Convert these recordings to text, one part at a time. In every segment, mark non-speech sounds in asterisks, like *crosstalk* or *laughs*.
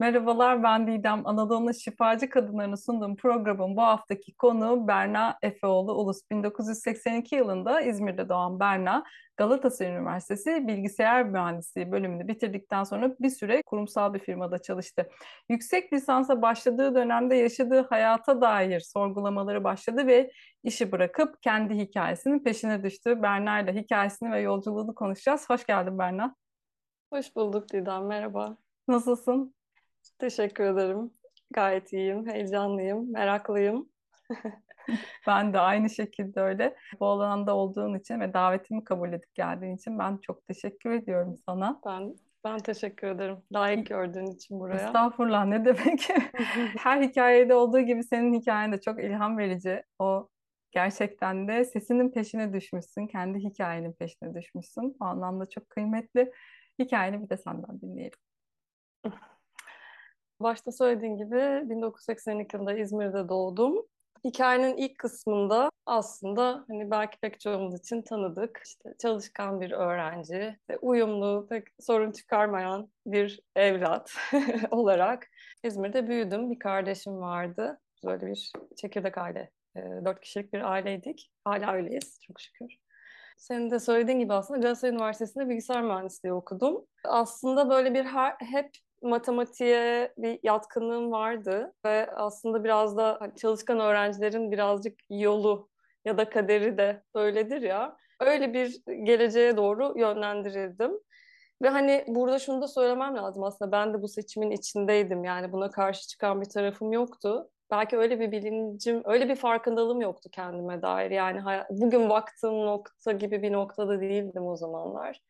Merhabalar, ben Didem. Anadolu'nun şifacı kadınlarını sunduğum programın bu haftaki konuğu Berna Efeoğlu Ulus. 1982 yılında İzmir'de doğan Berna, Galatasaray Üniversitesi Bilgisayar Mühendisliği bölümünü bitirdikten sonra bir süre kurumsal bir firmada çalıştı. Yüksek lisansa başladığı dönemde yaşadığı hayata dair sorgulamaları başladı ve işi bırakıp kendi hikayesinin peşine düştü. Berna ile hikayesini ve yolculuğunu konuşacağız. Hoş geldin Berna. Hoş bulduk Didem, merhaba. Nasılsın? Teşekkür ederim. Gayet iyiyim, heyecanlıyım, meraklıyım. *laughs* Ben de aynı şekilde öyle. Bu alanda olduğun için ve davetimi kabul edip geldiğin için ben çok teşekkür ediyorum sana. Ben ben teşekkür ederim. Layık gördüğün için buraya. Estağfurullah ne demek. *laughs* Her hikayede olduğu gibi senin hikayen de çok ilham verici. O gerçekten de sesinin peşine düşmüşsün. Kendi hikayenin peşine düşmüşsün. O anlamda çok kıymetli. Hikayeni bir de senden dinleyelim. *laughs* Başta söylediğin gibi 1982 yılında İzmir'de doğdum. Hikayenin ilk kısmında aslında hani belki pek çoğumuz için tanıdık. İşte çalışkan bir öğrenci, uyumlu, pek sorun çıkarmayan bir evlat *laughs* olarak İzmir'de büyüdüm. Bir kardeşim vardı. Böyle bir çekirdek aile, e, dört kişilik bir aileydik. Hala öyleyiz çok şükür. Senin de söylediğin gibi aslında Galatasaray Üniversitesi'nde bilgisayar mühendisliği okudum. Aslında böyle bir her, hep matematiğe bir yatkınlığım vardı ve aslında biraz da hani çalışkan öğrencilerin birazcık yolu ya da kaderi de böyledir ya. Öyle bir geleceğe doğru yönlendirildim. Ve hani burada şunu da söylemem lazım aslında ben de bu seçimin içindeydim. Yani buna karşı çıkan bir tarafım yoktu. Belki öyle bir bilincim, öyle bir farkındalığım yoktu kendime dair. Yani bugün baktığım nokta gibi bir noktada değildim o zamanlar.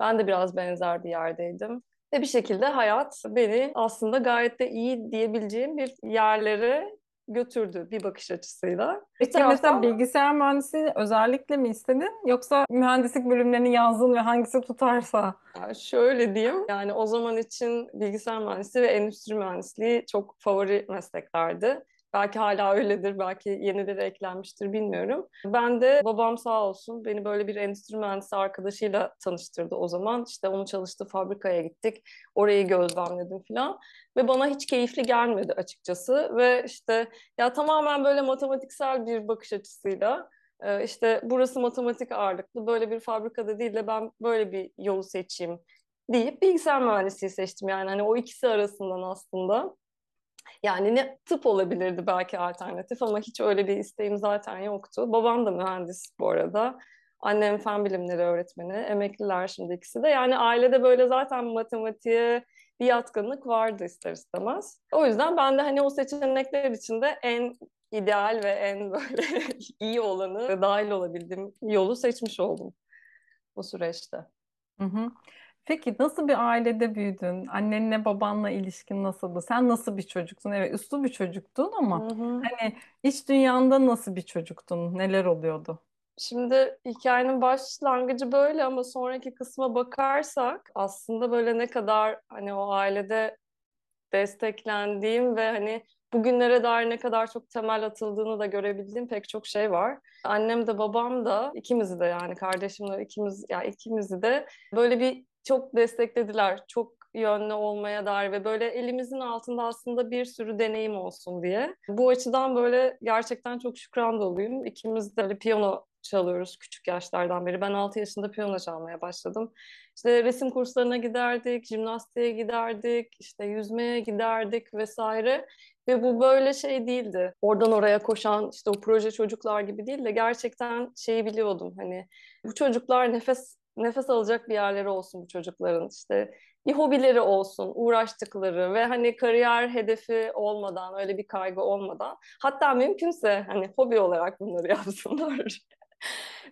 Ben de biraz benzer bir yerdeydim. Ve bir şekilde hayat beni aslında gayet de iyi diyebileceğim bir yerlere götürdü bir bakış açısıyla. Peki taraftan... mesela bilgisayar mühendisliğini özellikle mi istedin yoksa mühendislik bölümlerini yazdın ve hangisi tutarsa? Ya şöyle diyeyim yani o zaman için bilgisayar mühendisliği ve endüstri mühendisliği çok favori mesleklerdi. Belki hala öyledir, belki yenileri eklenmiştir bilmiyorum. Ben de babam sağ olsun beni böyle bir endüstri mühendisi arkadaşıyla tanıştırdı o zaman. İşte onun çalıştığı fabrikaya gittik, orayı gözlemledim falan. Ve bana hiç keyifli gelmedi açıkçası. Ve işte ya tamamen böyle matematiksel bir bakış açısıyla e, işte burası matematik ağırlıklı, böyle bir fabrikada değil de ben böyle bir yolu seçeyim deyip bilgisayar mühendisliği seçtim. Yani hani o ikisi arasından aslında. Yani ne tıp olabilirdi belki alternatif ama hiç öyle bir isteğim zaten yoktu. Babam da mühendis bu arada. Annem fen bilimleri öğretmeni. Emekliler şimdi ikisi de. Yani ailede böyle zaten matematiğe bir yatkınlık vardı ister istemez. O yüzden ben de hani o seçenekler içinde en ideal ve en *laughs* böyle iyi olanı dahil olabildiğim yolu seçmiş oldum bu süreçte. Hı hı. Peki nasıl bir ailede büyüdün? Annenle babanla ilişkin nasıldı? Sen nasıl bir çocuktun? Evet, uslu bir çocuktun ama Hı hı. hani iç dünyanda nasıl bir çocuktun? Neler oluyordu? Şimdi hikayenin başlangıcı böyle ama sonraki kısma bakarsak aslında böyle ne kadar hani o ailede desteklendiğim ve hani bugünlere dair ne kadar çok temel atıldığını da görebildiğim pek çok şey var. Annem de babam da ikimizi de yani kardeşimle ikimiz ya yani ikimizi de böyle bir çok desteklediler. Çok yönlü olmaya dair ve böyle elimizin altında aslında bir sürü deneyim olsun diye. Bu açıdan böyle gerçekten çok şükran doluyum. İkimiz de böyle piyano çalıyoruz küçük yaşlardan beri. Ben 6 yaşında piyano çalmaya başladım. İşte resim kurslarına giderdik, jimnastiğe giderdik, işte yüzmeye giderdik vesaire. Ve bu böyle şey değildi. Oradan oraya koşan işte o proje çocuklar gibi değil de gerçekten şeyi biliyordum hani bu çocuklar nefes nefes alacak bir yerleri olsun bu çocukların işte bir hobileri olsun, uğraştıkları ve hani kariyer hedefi olmadan, öyle bir kaygı olmadan hatta mümkünse hani hobi olarak bunları *laughs* yapsınlar.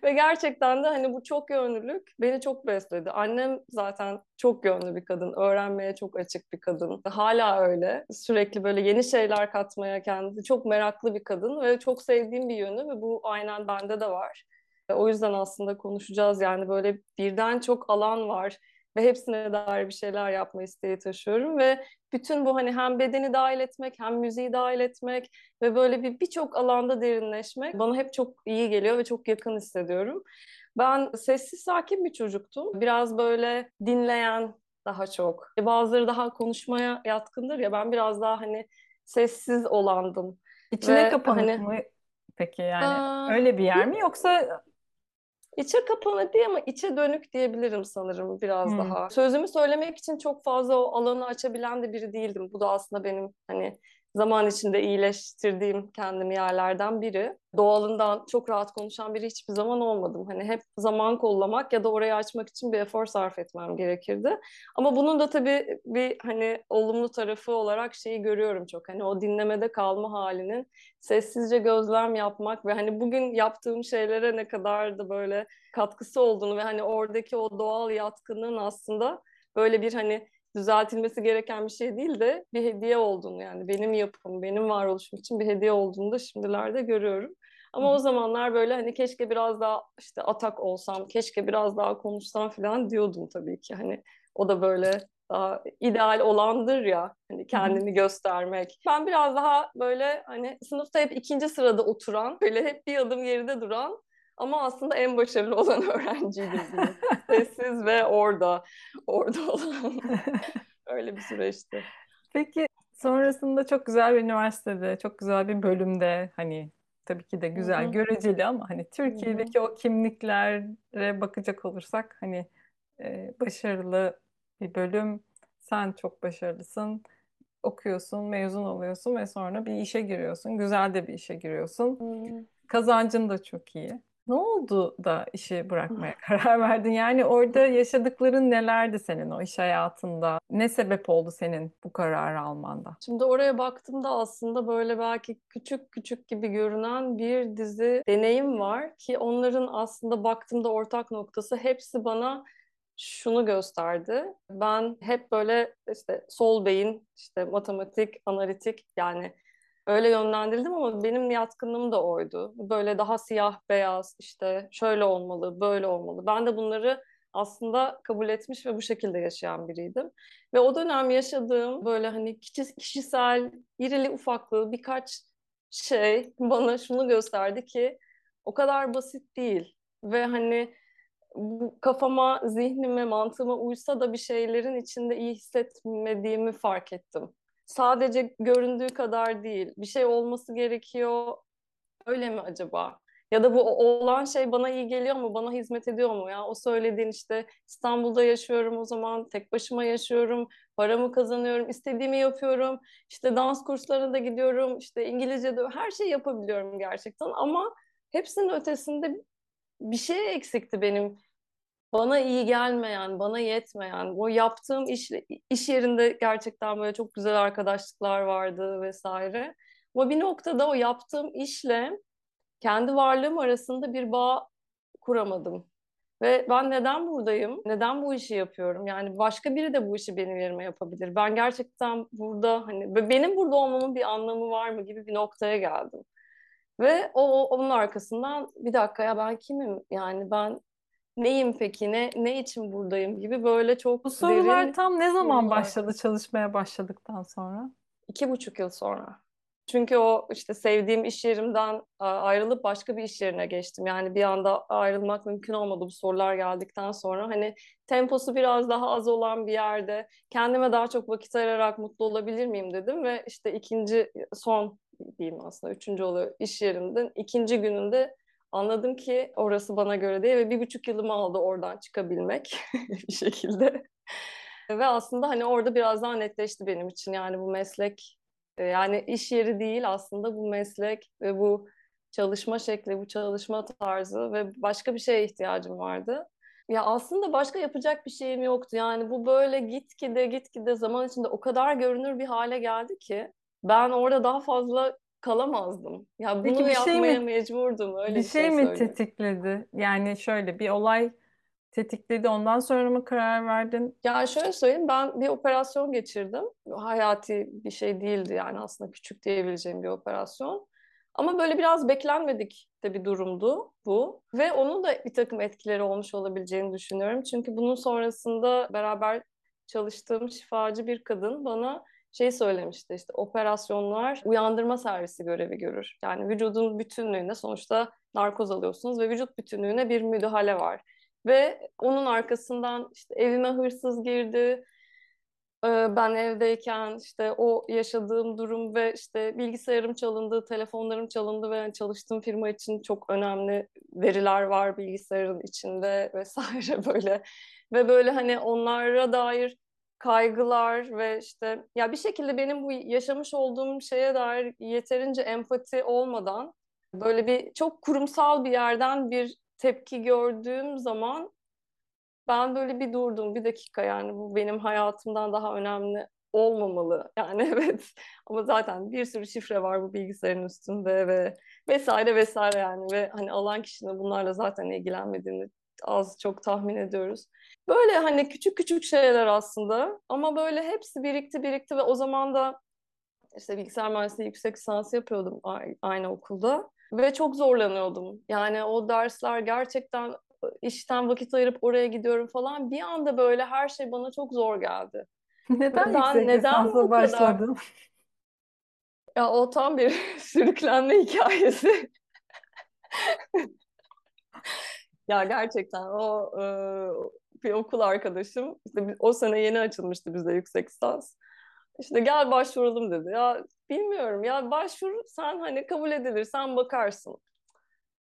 Ve gerçekten de hani bu çok yönlülük beni çok besledi. Annem zaten çok yönlü bir kadın, öğrenmeye çok açık bir kadın. Hala öyle. Sürekli böyle yeni şeyler katmaya kendisi çok meraklı bir kadın ve çok sevdiğim bir yönü ve bu aynen bende de var. O yüzden aslında konuşacağız yani böyle birden çok alan var ve hepsine dair bir şeyler yapma isteği taşıyorum ve bütün bu hani hem bedeni dahil etmek hem müziği dahil etmek ve böyle bir birçok alanda derinleşmek bana hep çok iyi geliyor ve çok yakın hissediyorum. Ben sessiz sakin bir çocuktum. Biraz böyle dinleyen, daha çok. E, bazıları daha konuşmaya yatkındır ya ben biraz daha hani sessiz olandım. İçine Ve kapanık hani mı peki yani aa, öyle bir yer mi yoksa içe kapanık değil ama içe dönük diyebilirim sanırım biraz Hmm. daha. Sözümü söylemek için çok fazla o alanı açabilen de biri değildim. Bu da aslında benim hani zaman içinde iyileştirdiğim kendimi yerlerden biri. Doğalından çok rahat konuşan biri hiçbir zaman olmadım. Hani hep zaman kollamak ya da orayı açmak için bir efor sarf etmem gerekirdi. Ama bunun da tabii bir hani olumlu tarafı olarak şeyi görüyorum çok. Hani o dinlemede kalma halinin sessizce gözlem yapmak ve hani bugün yaptığım şeylere ne kadar da böyle katkısı olduğunu ve hani oradaki o doğal yatkınlığın aslında böyle bir hani düzeltilmesi gereken bir şey değil de bir hediye olduğunu yani benim yapım, benim varoluşum için bir hediye olduğunu da şimdilerde görüyorum. Ama o zamanlar böyle hani keşke biraz daha işte atak olsam, keşke biraz daha konuşsam falan diyordum tabii ki. Hani o da böyle daha ideal olandır ya hani kendini göstermek. Ben biraz daha böyle hani sınıfta hep ikinci sırada oturan, böyle hep bir adım geride duran ama aslında en başarılı olan *laughs* öğrenciydim diyeyim. Sessiz ve orada, orada olan *laughs* öyle bir süreçti. peki sonrasında çok güzel bir üniversitede, çok güzel bir bölümde hani tabii ki de güzel hı, göreceli ama hani Türkiye'deki o kimliklere bakacak olursak hani e, başarılı bir bölüm, sen çok başarılısın, okuyorsun, mezun oluyorsun ve sonra bir işe giriyorsun, güzel de bir işe giriyorsun. hı Kazancın da çok iyi. Ne oldu da işi bırakmaya *laughs* karar verdin? Yani orada yaşadıkların nelerdi senin o iş hayatında? Ne sebep oldu senin bu kararı almanda? Şimdi oraya baktığımda aslında böyle belki küçük küçük gibi görünen bir dizi deneyim var ki onların aslında baktığımda ortak noktası hepsi bana şunu gösterdi. Ben hep böyle işte sol beyin, işte matematik, analitik yani öyle yönlendirildim ama benim yatkınlığım da oydu. Böyle daha siyah beyaz işte şöyle olmalı, böyle olmalı. Ben de bunları aslında kabul etmiş ve bu şekilde yaşayan biriydim. Ve o dönem yaşadığım böyle hani kişi- kişisel, irili ufaklı birkaç şey bana şunu gösterdi ki o kadar basit değil. Ve hani bu kafama, zihnime, mantığıma uysa da bir şeylerin içinde iyi hissetmediğimi fark ettim. Sadece göründüğü kadar değil. Bir şey olması gerekiyor. Öyle mi acaba? Ya da bu olan şey bana iyi geliyor mu? Bana hizmet ediyor mu? Ya o söylediğin işte İstanbul'da yaşıyorum o zaman, tek başıma yaşıyorum, paramı kazanıyorum, istediğimi yapıyorum. İşte dans kurslarına da gidiyorum, işte İngilizce de her şeyi yapabiliyorum gerçekten ama hepsinin ötesinde bir şey eksikti benim bana iyi gelmeyen, bana yetmeyen, o yaptığım iş, iş yerinde gerçekten böyle çok güzel arkadaşlıklar vardı vesaire. Ama bir noktada o yaptığım işle kendi varlığım arasında bir bağ kuramadım. Ve ben neden buradayım? Neden bu işi yapıyorum? Yani başka biri de bu işi benim yerime yapabilir. Ben gerçekten burada hani benim burada olmamın bir anlamı var mı gibi bir noktaya geldim. Ve o, onun arkasından bir dakika ya ben kimim? Yani ben Neyim peki? Ne, ne için buradayım gibi böyle Bu çok sorular derin tam ne zaman sorular. başladı çalışmaya başladıktan sonra? İki buçuk yıl sonra. Çünkü o işte sevdiğim iş yerimden ayrılıp başka bir iş yerine geçtim. Yani bir anda ayrılmak mümkün olmadı bu sorular geldikten sonra. Hani temposu biraz daha az olan bir yerde kendime daha çok vakit ayırarak mutlu olabilir miyim dedim ve işte ikinci son diyeyim aslında üçüncü oluyor iş yerimden ikinci gününde anladım ki orası bana göre değil ve bir buçuk yılımı aldı oradan çıkabilmek *laughs* bir şekilde. Ve aslında hani orada biraz daha netleşti benim için yani bu meslek e, yani iş yeri değil aslında bu meslek ve bu çalışma şekli, bu çalışma tarzı ve başka bir şeye ihtiyacım vardı. Ya aslında başka yapacak bir şeyim yoktu. Yani bu böyle gitgide gitgide zaman içinde o kadar görünür bir hale geldi ki ben orada daha fazla kalamazdım. Ya Peki bunu bir şey yapmaya mi mecburdum öyle bir bir şey şey mi söyleyeyim. tetikledi? Yani şöyle bir olay tetikledi ondan sonra mı karar verdin? Ya şöyle söyleyeyim ben bir operasyon geçirdim. Hayati bir şey değildi yani aslında küçük diyebileceğim bir operasyon. Ama böyle biraz beklenmedik de bir durumdu bu. Ve onun da bir takım etkileri olmuş olabileceğini düşünüyorum. Çünkü bunun sonrasında beraber çalıştığım şifacı bir kadın bana şey söylemişti işte operasyonlar uyandırma servisi görevi görür. Yani vücudun bütünlüğünde sonuçta narkoz alıyorsunuz ve vücut bütünlüğüne bir müdahale var. Ve onun arkasından işte evime hırsız girdi, ben evdeyken işte o yaşadığım durum ve işte bilgisayarım çalındı, telefonlarım çalındı ve çalıştığım firma için çok önemli veriler var bilgisayarın içinde *laughs* vesaire böyle. Ve böyle hani onlara dair kaygılar ve işte ya bir şekilde benim bu yaşamış olduğum şeye dair yeterince empati olmadan böyle bir çok kurumsal bir yerden bir tepki gördüğüm zaman ben böyle bir durdum. Bir dakika yani bu benim hayatımdan daha önemli olmamalı. Yani *laughs* evet ama zaten bir sürü şifre var bu bilgisayarın üstünde ve vesaire vesaire yani ve hani alan kişinin bunlarla zaten ilgilenmediğini az çok tahmin ediyoruz. Böyle hani küçük küçük şeyler aslında ama böyle hepsi birikti birikti ve o zaman da işte bilgisayar mühendisliği yüksek lisansı yapıyordum aynı okulda ve çok zorlanıyordum. Yani o dersler gerçekten işten vakit ayırıp oraya gidiyorum falan. Bir anda böyle her şey bana çok zor geldi. *laughs* Neden ben yüksek neden lisansa başladın? Ya o tam bir *laughs* sürüklenme hikayesi. *laughs* ya gerçekten o e, bir okul arkadaşım işte o sene yeni açılmıştı bize yüksek lisans. İşte gel başvuralım dedi. Ya bilmiyorum ya başvur sen hani kabul edilir sen bakarsın.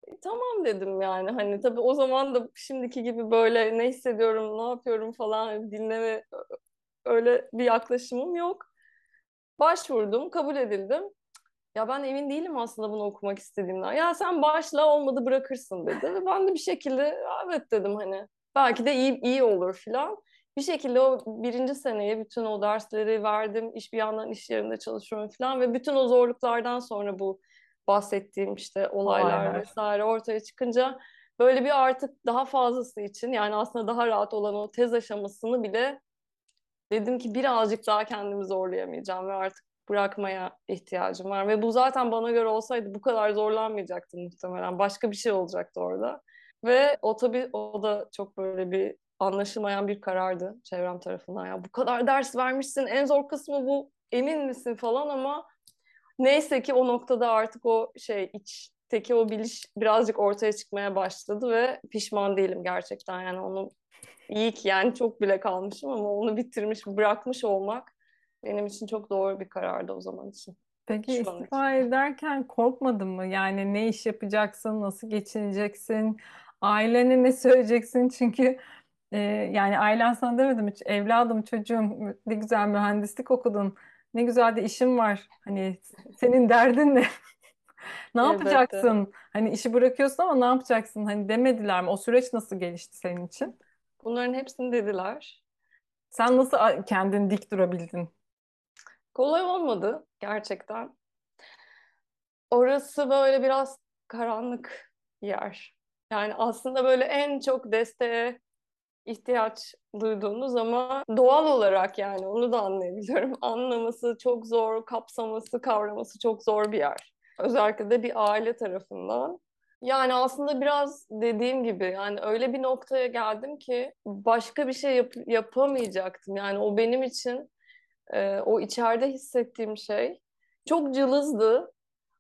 E, tamam dedim yani hani tabii o zaman da şimdiki gibi böyle ne hissediyorum ne yapıyorum falan dinleme öyle bir yaklaşımım yok. Başvurdum kabul edildim. Ya ben emin değilim aslında bunu okumak istediğimden. Ya sen başla olmadı bırakırsın dedi. Ve ben de bir şekilde evet dedim hani belki de iyi iyi olur filan. Bir şekilde o birinci seneye bütün o dersleri verdim. İş bir yandan iş yerinde çalışıyorum filan ve bütün o zorluklardan sonra bu bahsettiğim işte olaylar Olaylar. vesaire ortaya çıkınca böyle bir artık daha fazlası için yani aslında daha rahat olan o tez aşamasını bile dedim ki birazcık daha kendimi zorlayamayacağım ve artık bırakmaya ihtiyacım var. Ve bu zaten bana göre olsaydı bu kadar zorlanmayacaktım muhtemelen. Başka bir şey olacaktı orada. Ve o tabii o da çok böyle bir anlaşılmayan bir karardı çevrem tarafından. Ya bu kadar ders vermişsin en zor kısmı bu emin misin falan ama neyse ki o noktada artık o şey içteki o biliş birazcık ortaya çıkmaya başladı ve pişman değilim gerçekten yani onu iyi ki yani çok bile kalmışım ama onu bitirmiş bırakmış olmak benim için çok doğru bir karardı o zaman için. Peki Şu istifa ederken korkmadın mı? Yani ne iş yapacaksın, nasıl geçineceksin, ailene ne söyleyeceksin? Çünkü e, yani ailen sana demedim hiç evladım, çocuğum ne güzel mühendislik okudun, ne güzel de işim var. Hani senin derdin ne? *laughs* Ne Elbette. yapacaksın? Hani işi bırakıyorsun ama ne yapacaksın? Hani demediler mi? O süreç nasıl gelişti senin için? Bunların hepsini dediler. Sen nasıl kendini dik durabildin? Kolay olmadı gerçekten. Orası böyle biraz karanlık yer. Yani aslında böyle en çok desteğe ihtiyaç duyduğunuz ama doğal olarak yani onu da anlayabiliyorum. *laughs* Anlaması çok zor, kapsaması, kavraması çok zor bir yer. Özellikle de bir aile tarafından. Yani aslında biraz dediğim gibi yani öyle bir noktaya geldim ki başka bir şey yap yapamayacaktım. Yani o benim için e, o içeride hissettiğim şey çok cılızdı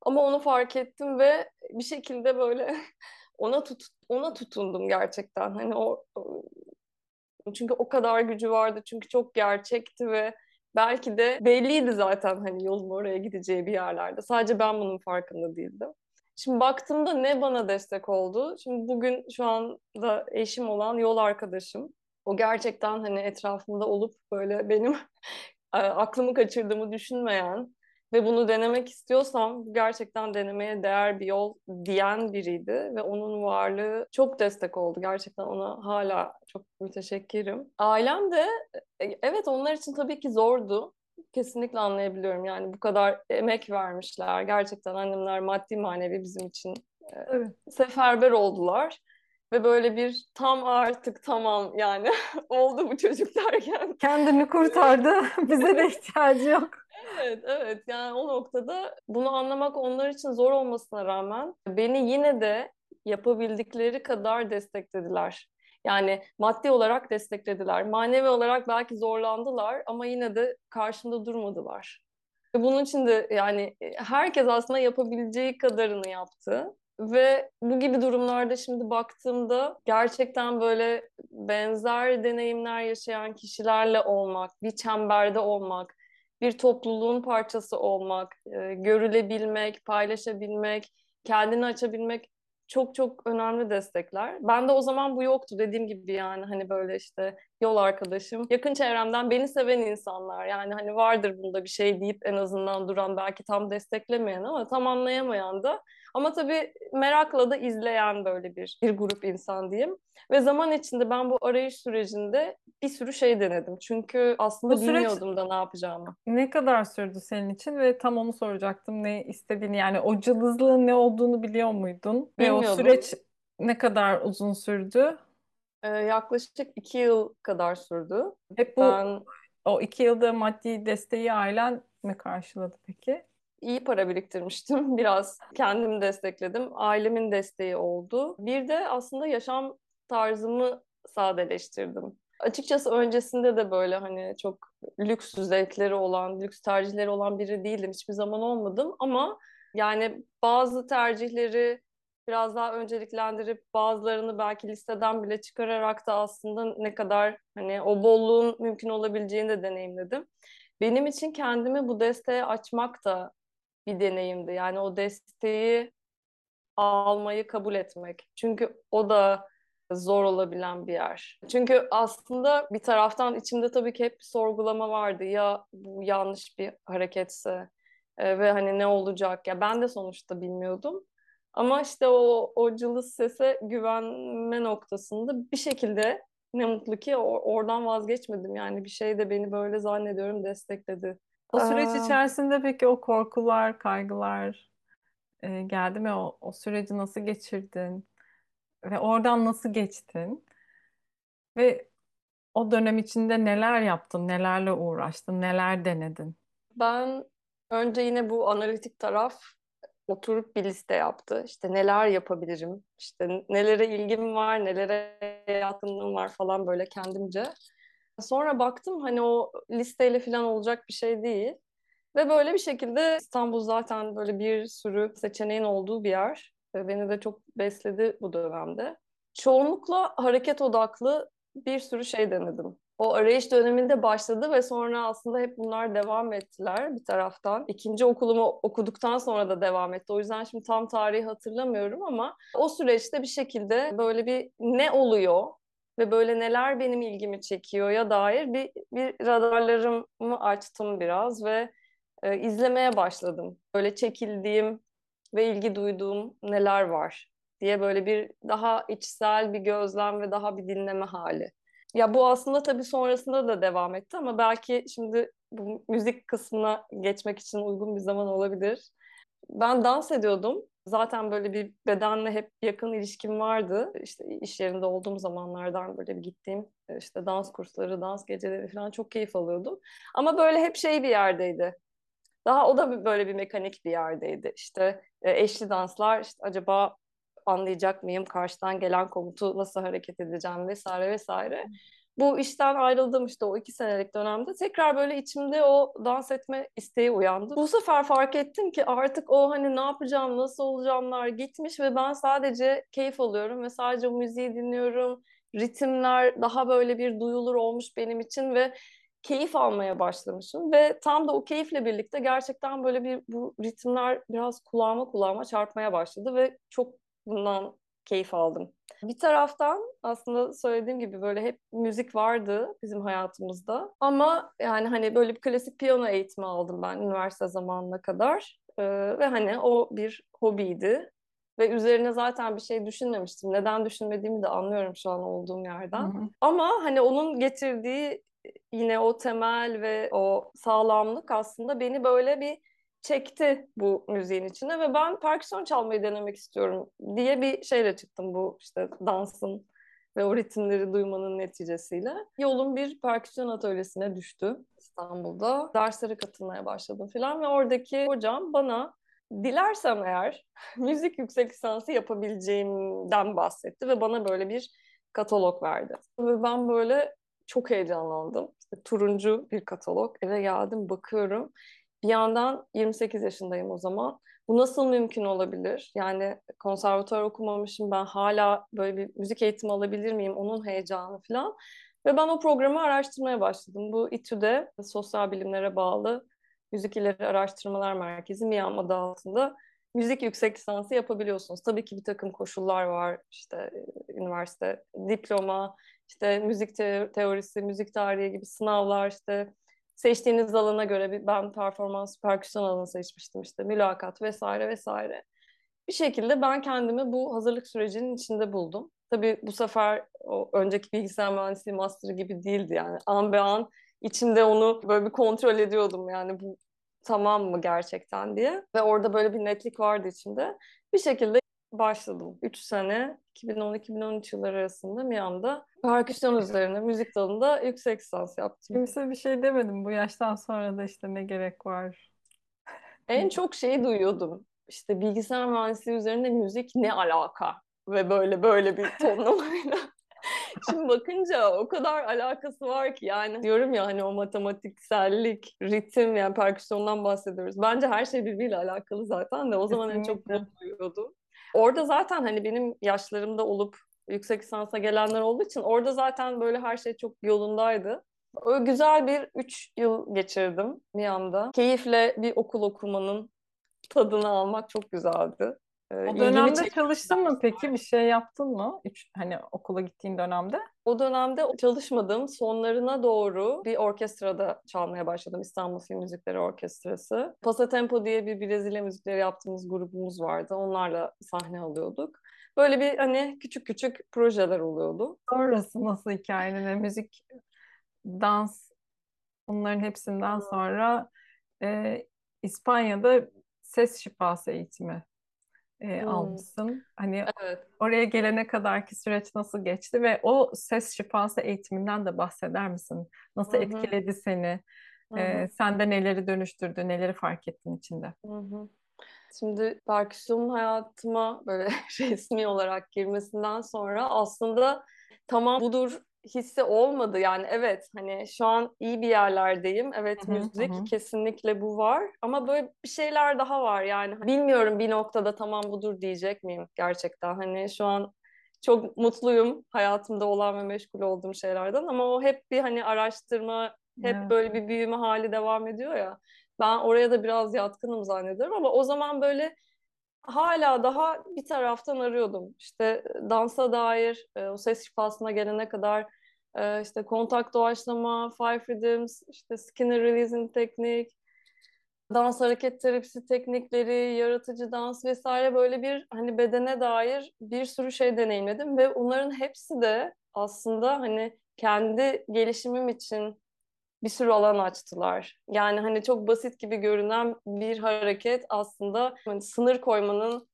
ama onu fark ettim ve bir şekilde böyle *laughs* ona tut ona tutundum gerçekten. Hani o çünkü o kadar gücü vardı çünkü çok gerçekti ve belki de belliydi zaten hani yolun oraya gideceği bir yerlerde. Sadece ben bunun farkında değildim. Şimdi baktığımda ne bana destek oldu? Şimdi bugün şu anda eşim olan yol arkadaşım. O gerçekten hani etrafımda olup böyle benim *laughs* aklımı kaçırdığımı düşünmeyen ve bunu denemek istiyorsam gerçekten denemeye değer bir yol diyen biriydi ve onun varlığı çok destek oldu. Gerçekten ona hala çok müteşekkirim. Ailem de e, evet onlar için tabii ki zordu. Kesinlikle anlayabiliyorum. Yani bu kadar emek vermişler. Gerçekten annemler maddi manevi bizim için e, evet. seferber oldular. Ve böyle bir tam artık tamam yani *laughs* oldu bu çocuk derken. Kendini kurtardı. *laughs* *laughs* Bize de ihtiyacı yok. Evet, evet. Yani o noktada bunu anlamak onlar için zor olmasına rağmen beni yine de yapabildikleri kadar desteklediler. Yani maddi olarak desteklediler. Manevi olarak belki zorlandılar ama yine de karşımda durmadılar. Bunun için de yani herkes aslında yapabileceği kadarını yaptı. Ve bu gibi durumlarda şimdi baktığımda gerçekten böyle benzer deneyimler yaşayan kişilerle olmak, bir çemberde olmak, bir topluluğun parçası olmak, e, görülebilmek, paylaşabilmek, kendini açabilmek çok çok önemli destekler. Ben de o zaman bu yoktu dediğim gibi yani hani böyle işte yol arkadaşım, yakın çevremden beni seven insanlar yani hani vardır bunda bir şey deyip en azından duran belki tam desteklemeyen ama tam anlayamayan da ama tabii merakla da izleyen böyle bir bir grup insan diyeyim. Ve zaman içinde ben bu arayış sürecinde bir sürü şey denedim. Çünkü aslında Bu süreç bilmiyordum da ne yapacağımı. ne kadar sürdü senin için ve tam onu soracaktım. Ne istediğini yani o cılızlığın ne olduğunu biliyor muydun? Ve o Bilmiyordum. süreç ne kadar uzun sürdü? Ee, yaklaşık iki yıl kadar sürdü. Hep bu Ben o iki yılda maddi desteği ailen mi karşıladı peki? İyi para biriktirmiştim. *laughs* Biraz kendimi destekledim. Ailemin desteği oldu. Bir de aslında yaşam tarzımı sadeleştirdim. Açıkçası öncesinde de böyle hani çok lüks zevkleri olan, lüks tercihleri olan biri değildim. Hiçbir zaman olmadım ama yani bazı tercihleri biraz daha önceliklendirip bazılarını belki listeden bile çıkararak da aslında ne kadar hani o bolluğun mümkün olabileceğini de deneyimledim. Benim için kendimi bu desteğe açmak da bir deneyimdi. Yani o desteği almayı kabul etmek. Çünkü o da zor olabilen bir yer. Çünkü aslında bir taraftan içimde tabii ki hep bir sorgulama vardı. Ya bu yanlış bir hareketse e, ve hani ne olacak? Ya ben de sonuçta bilmiyordum. Ama işte o, o cılız sese güvenme noktasında bir şekilde ne mutlu ki or- oradan vazgeçmedim. Yani bir şey de beni böyle zannediyorum destekledi. O süreç Aa, içerisinde peki o korkular, kaygılar e, geldi mi? O, o süreci nasıl geçirdin? Ve oradan nasıl geçtin? Ve o dönem içinde neler yaptın? Nelerle uğraştın? Neler denedin? ben önce yine bu analitik taraf oturup bir liste yaptı. İşte neler yapabilirim, işte nelere ilgim var, nelere yatkınlığım var falan böyle kendimce. Sonra baktım hani o listeyle falan olacak bir şey değil. Ve böyle bir şekilde İstanbul zaten böyle bir sürü seçeneğin olduğu bir yer. Ve beni de çok besledi bu dönemde. Çoğunlukla hareket odaklı bir sürü şey denedim. O arayış döneminde başladı ve sonra aslında hep bunlar devam ettiler bir taraftan. İkinci okulumu okuduktan sonra da devam etti. O yüzden şimdi tam tarihi hatırlamıyorum ama o süreçte bir şekilde böyle bir ne oluyor ve böyle neler benim ilgimi çekiyor ya dair bir, bir radarlarımı açtım biraz ve e, izlemeye başladım. Böyle çekildiğim ve ilgi duyduğum neler var diye böyle bir daha içsel bir gözlem ve daha bir dinleme hali. Ya bu aslında tabii sonrasında da devam etti ama belki şimdi bu müzik kısmına geçmek için uygun bir zaman olabilir. Ben dans ediyordum. Zaten böyle bir bedenle hep yakın ilişkim vardı. İşte iş yerinde olduğum zamanlardan böyle bir gittiğim işte dans kursları, dans geceleri falan çok keyif alıyordum. Ama böyle hep şey bir yerdeydi. Daha o da böyle bir mekanik bir yerdeydi. İşte e, eşli danslar işte acaba anlayacak mıyım? Karşıdan gelen komutu nasıl hareket edeceğim vesaire vesaire. Bu işten ayrıldığım işte o iki senelik dönemde tekrar böyle içimde o dans etme isteği uyandı. Bu sefer fark ettim ki artık o hani ne yapacağım, nasıl olacağımlar gitmiş ve ben sadece keyif alıyorum ve sadece müziği dinliyorum. Ritimler daha böyle bir duyulur olmuş benim için ve keyif almaya başlamışım ve tam da o keyifle birlikte gerçekten böyle bir bu ritimler biraz kulağıma kulağıma çarpmaya başladı ve çok bundan keyif aldım. Bir taraftan aslında söylediğim gibi böyle hep müzik vardı bizim hayatımızda. Ama yani hani böyle bir klasik piyano eğitimi aldım ben üniversite zamanına kadar. Ee, ve hani o bir hobiydi. Ve üzerine zaten bir şey düşünmemiştim. Neden düşünmediğimi de anlıyorum şu an olduğum Hı yerden. hı. Ama hani onun getirdiği yine o temel ve o sağlamlık aslında beni böyle bir çekti bu müziğin içine ve ben perküsyon çalmayı denemek istiyorum diye bir şeyle çıktım bu işte dansın ve o ritimleri duymanın neticesiyle. Yolum bir perküsyon atölyesine düştü İstanbul'da. Derslere katılmaya başladım falan ve oradaki hocam bana dilersem eğer *laughs* müzik yüksek lisansı yapabileceğimden bahsetti ve bana böyle bir katalog verdi. Ve ben böyle çok heyecanlandım. İşte turuncu bir katalog. Eve geldim bakıyorum bir yandan 28 yaşındayım o zaman. Bu nasıl mümkün olabilir? Yani konservatuar okumamışım ben hala böyle bir müzik eğitimi alabilir miyim? Onun heyecanı falan. Ve ben o programı araştırmaya başladım. Bu İTÜ'de sosyal bilimlere bağlı Müzik İleri Araştırmalar Merkezi MİAM adı altında müzik yüksek lisansı yapabiliyorsunuz. Tabii ki bir takım koşullar var. İşte üniversite, diploma, işte müzik teorisi, müzik tarihi gibi sınavlar, işte seçtiğiniz alana göre bir, ben performans perküsyon alanı seçmiştim işte mülakat vesaire vesaire. Bir şekilde ben kendimi bu hazırlık sürecinin içinde buldum. Tabii bu sefer o önceki bilgisayar mühendisliği master gibi değildi yani. An be an içimde onu böyle bir kontrol ediyordum yani bu tamam mı gerçekten diye. Ve orada böyle bir netlik vardı içimde. Bir şekilde başladım. 3 sene 2010-2013 yılları arasında Miami'de perküsyon üzerine müzik dalında yüksek lisans yaptım. Kimse bir şey demedim bu yaştan sonra da işte ne gerek var. En çok şeyi duyuyordum. İşte bilgisayar mühendisliği üzerine müzik ne alaka? Ve böyle böyle bir tonlamayla. *laughs* Şimdi bakınca o kadar alakası var ki yani diyorum ya hani o matematiksellik, ritim yani perküsyondan bahsediyoruz. Bence her şey birbiriyle alakalı zaten de o zaman en çok bunu duyuyordum. Orada zaten hani benim yaşlarımda olup yüksek lisansa gelenler olduğu için orada zaten böyle her şey çok yolundaydı. Öyle güzel bir üç yıl geçirdim Miami'de. Keyifle bir okul okumanın tadını almak çok güzeldi. Ee, o dönemde çalıştın mı peki? Bir şey yaptın mı? Üç, hani okula gittiğin dönemde? O dönemde çalışmadım. Sonlarına doğru bir orkestrada çalmaya başladım. İstanbul Film Müzikleri Orkestrası. Pasatempo diye bir Brezilya müzikleri yaptığımız grubumuz vardı. Onlarla sahne alıyorduk. Böyle bir hani küçük küçük projeler oluyordu. Sonrası nasıl hikayenin? Müzik, dans bunların hepsinden sonra e, İspanya'da ses şifası eğitimi e, hmm. almışsın. Hani evet. oraya gelene kadarki süreç nasıl geçti ve o ses şifası eğitiminden de bahseder misin? Nasıl Hı-hı. etkiledi seni? Hı-hı. E, sende neleri dönüştürdü, neleri fark ettin içinde? Hı-hı. Şimdi perküsyonun hayatıma böyle *laughs* resmi olarak girmesinden sonra aslında tamam budur hissi olmadı. Yani evet hani şu an iyi bir yerlerdeyim. Evet hı hı, müzik hı. kesinlikle bu var. Ama böyle bir şeyler daha var yani. Bilmiyorum bir noktada tamam budur diyecek miyim gerçekten. Hani şu an çok mutluyum hayatımda olan ve meşgul olduğum şeylerden ama o hep bir hani araştırma, hep evet. böyle bir büyüme hali devam ediyor ya. Ben oraya da biraz yatkınım zannediyorum ama o zaman böyle hala daha bir taraftan arıyordum. İşte dansa dair e, o ses şifasına gelene kadar e, işte kontak doğaçlama, five rhythms, işte skinner releasing teknik, dans hareket terapisi teknikleri, yaratıcı dans vesaire böyle bir hani bedene dair bir sürü şey deneyimledim ve onların hepsi de aslında hani kendi gelişimim için bir sürü alan açtılar. Yani hani çok basit gibi görünen bir hareket aslında hani sınır koymanın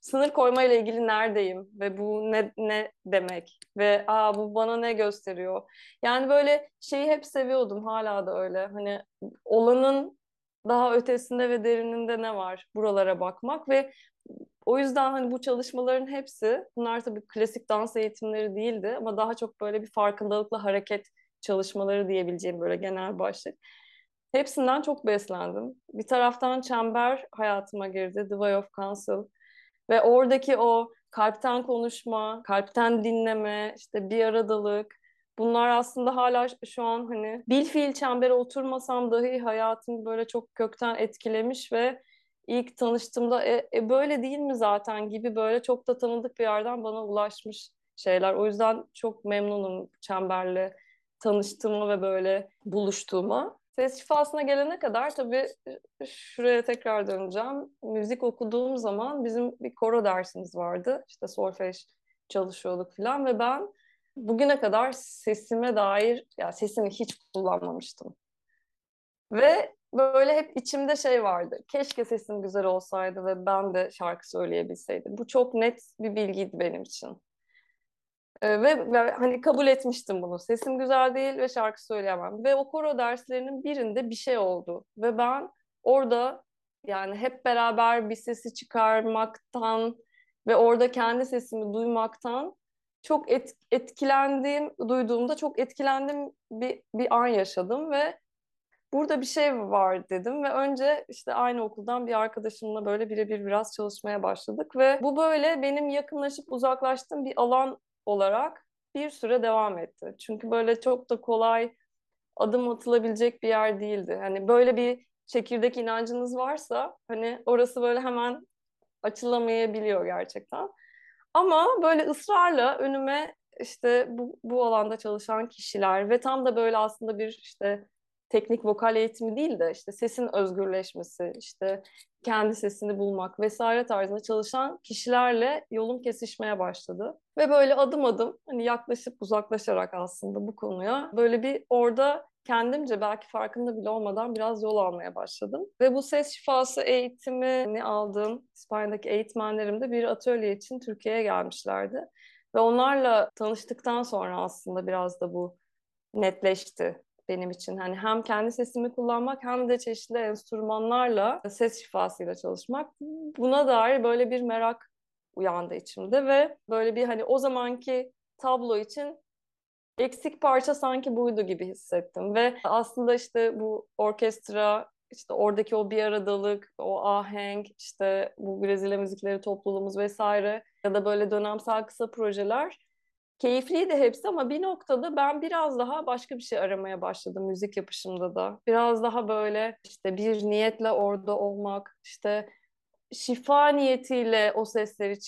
sınır koyma ile ilgili neredeyim ve bu ne ne demek ve aa bu bana ne gösteriyor? Yani böyle şeyi hep seviyordum hala da öyle. Hani olanın daha ötesinde ve derininde ne var? Buralara bakmak ve o yüzden hani bu çalışmaların hepsi bunlar tabii klasik dans eğitimleri değildi ama daha çok böyle bir farkındalıkla hareket çalışmaları diyebileceğim böyle genel başlık. Hepsinden çok beslendim. Bir taraftan çember hayatıma girdi. The Way of Counsel. Ve oradaki o kalpten konuşma, kalpten dinleme, işte bir aradalık, bunlar aslında hala şu an hani bil fiil çembere oturmasam dahi hayatımı böyle çok kökten etkilemiş ve ilk tanıştığımda e, e, böyle değil mi zaten gibi böyle çok da tanıdık bir yerden bana ulaşmış şeyler. O yüzden çok memnunum çemberle tanıştığıma ve böyle buluştuğuma. Ses şifasına gelene kadar tabii e, şuraya tekrar döneceğim. Müzik okuduğum zaman bizim bir koro dersimiz vardı. İşte solfej çalışıyorduk falan ve ben bugüne kadar sesime dair, ya yani sesimi hiç kullanmamıştım. Ve böyle hep içimde şey vardı. Keşke sesim güzel olsaydı ve ben de şarkı söyleyebilseydim. Bu çok net bir bilgiydi benim için. Ee, ve, ve hani kabul etmiştim bunu. Sesim güzel değil ve şarkı söyleyemem. Ve o koro derslerinin birinde bir şey oldu. Ve ben orada yani hep beraber bir sesi çıkarmaktan ve orada kendi sesimi duymaktan çok et, etkilendiğim, duyduğumda çok etkilendiğim bir, bir an yaşadım ve burada bir şey var dedim ve önce işte aynı okuldan bir arkadaşımla böyle birebir biraz çalışmaya başladık ve bu böyle benim yakınlaşıp uzaklaştığım bir alan olarak bir süre devam etti. Çünkü böyle çok da kolay adım atılabilecek bir yer değildi. Hani böyle bir çekirdek inancınız varsa hani orası böyle hemen açılamayabiliyor gerçekten. Ama böyle ısrarla önüme işte bu, bu alanda çalışan kişiler ve tam da böyle aslında bir işte teknik vokal eğitimi değil de işte sesin özgürleşmesi, işte kendi sesini bulmak vesaire tarzında çalışan kişilerle yolum kesişmeye başladı. Ve böyle adım adım hani yaklaşıp uzaklaşarak aslında bu konuya böyle bir orada kendimce belki farkında bile olmadan biraz yol almaya başladım. Ve bu ses şifası eğitimini aldığım İspanya'daki eğitmenlerim de bir atölye için Türkiye'ye gelmişlerdi. Ve onlarla tanıştıktan sonra aslında biraz da bu netleşti benim için. Hani hem kendi sesimi kullanmak hem de çeşitli enstrümanlarla ses şifasıyla çalışmak. Buna dair böyle bir merak uyandı içimde ve böyle bir hani o zamanki tablo için eksik parça sanki buydu gibi hissettim ve aslında işte bu orkestra işte oradaki o bir aradalık, o ahenk, işte bu Brezilya müzikleri topluluğumuz vesaire ya da böyle dönemsel kısa projeler keyifliydi hepsi ama bir noktada ben biraz daha başka bir şey aramaya başladım müzik yapışımda da. Biraz daha böyle işte bir niyetle orada olmak, işte şifa niyetiyle o sesleri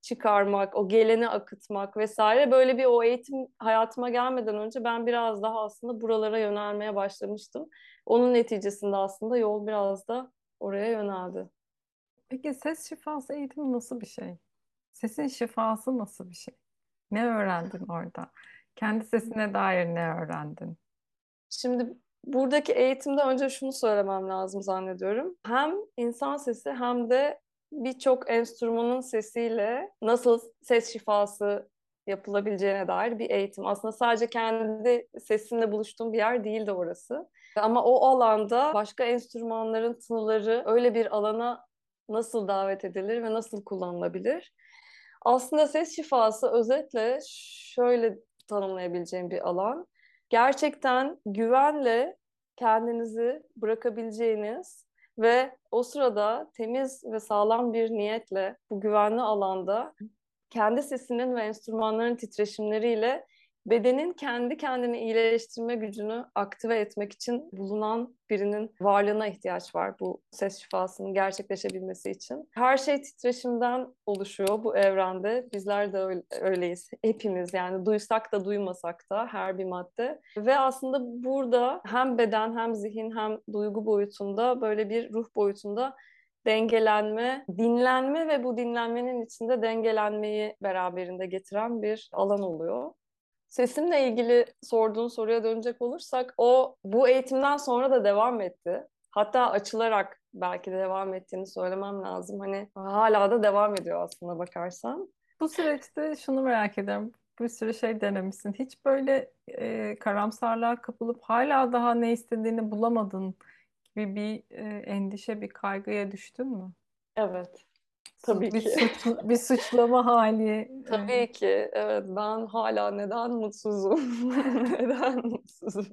çıkarmak, o geleni akıtmak vesaire böyle bir o eğitim hayatıma gelmeden önce ben biraz daha aslında buralara yönelmeye başlamıştım. Onun neticesinde aslında yol biraz da oraya yöneldi. Peki ses şifası eğitimi nasıl bir şey? Sesin şifası nasıl bir şey? Ne öğrendin orada? Kendi sesine dair ne öğrendin? Şimdi buradaki eğitimde önce şunu söylemem lazım zannediyorum. Hem insan sesi hem de birçok enstrümanın sesiyle nasıl ses şifası yapılabileceğine dair bir eğitim. Aslında sadece kendi sesinle buluştuğum bir yer değildi orası. Ama o alanda başka enstrümanların tınıları öyle bir alana nasıl davet edilir ve nasıl kullanılabilir? Aslında ses şifası özetle şöyle tanımlayabileceğim bir alan. Gerçekten güvenle kendinizi bırakabileceğiniz ve o sırada temiz ve sağlam bir niyetle bu güvenli alanda kendi sesinin ve enstrümanların titreşimleriyle bedenin kendi kendini iyileştirme gücünü aktive etmek için bulunan birinin varlığına ihtiyaç var bu ses şifasının gerçekleşebilmesi için. Her şey titreşimden oluşuyor bu evrende. Bizler de öyle, öyleyiz. Hepimiz yani duysak da duymasak da her bir madde. Ve aslında burada hem beden hem zihin hem duygu boyutunda böyle bir ruh boyutunda dengelenme, dinlenme ve bu dinlenmenin içinde dengelenmeyi beraberinde getiren bir alan oluyor. Sesimle ilgili sorduğun soruya dönecek olursak o bu eğitimden sonra da devam etti. Hatta açılarak belki de devam ettiğini söylemem lazım. Hani hala da devam ediyor aslında bakarsan. Bu süreçte şunu merak ediyorum. Bir sürü şey denemişsin. Hiç böyle e, karamsarlığa kapılıp hala daha ne istediğini bulamadın gibi bir e, endişe, bir kaygıya düştün mü? Evet. Tabii bir ki. Suç, bir suçlama hali. *laughs* Tabii ki. Evet ben hala neden mutsuzum? *laughs* neden mutsuzum?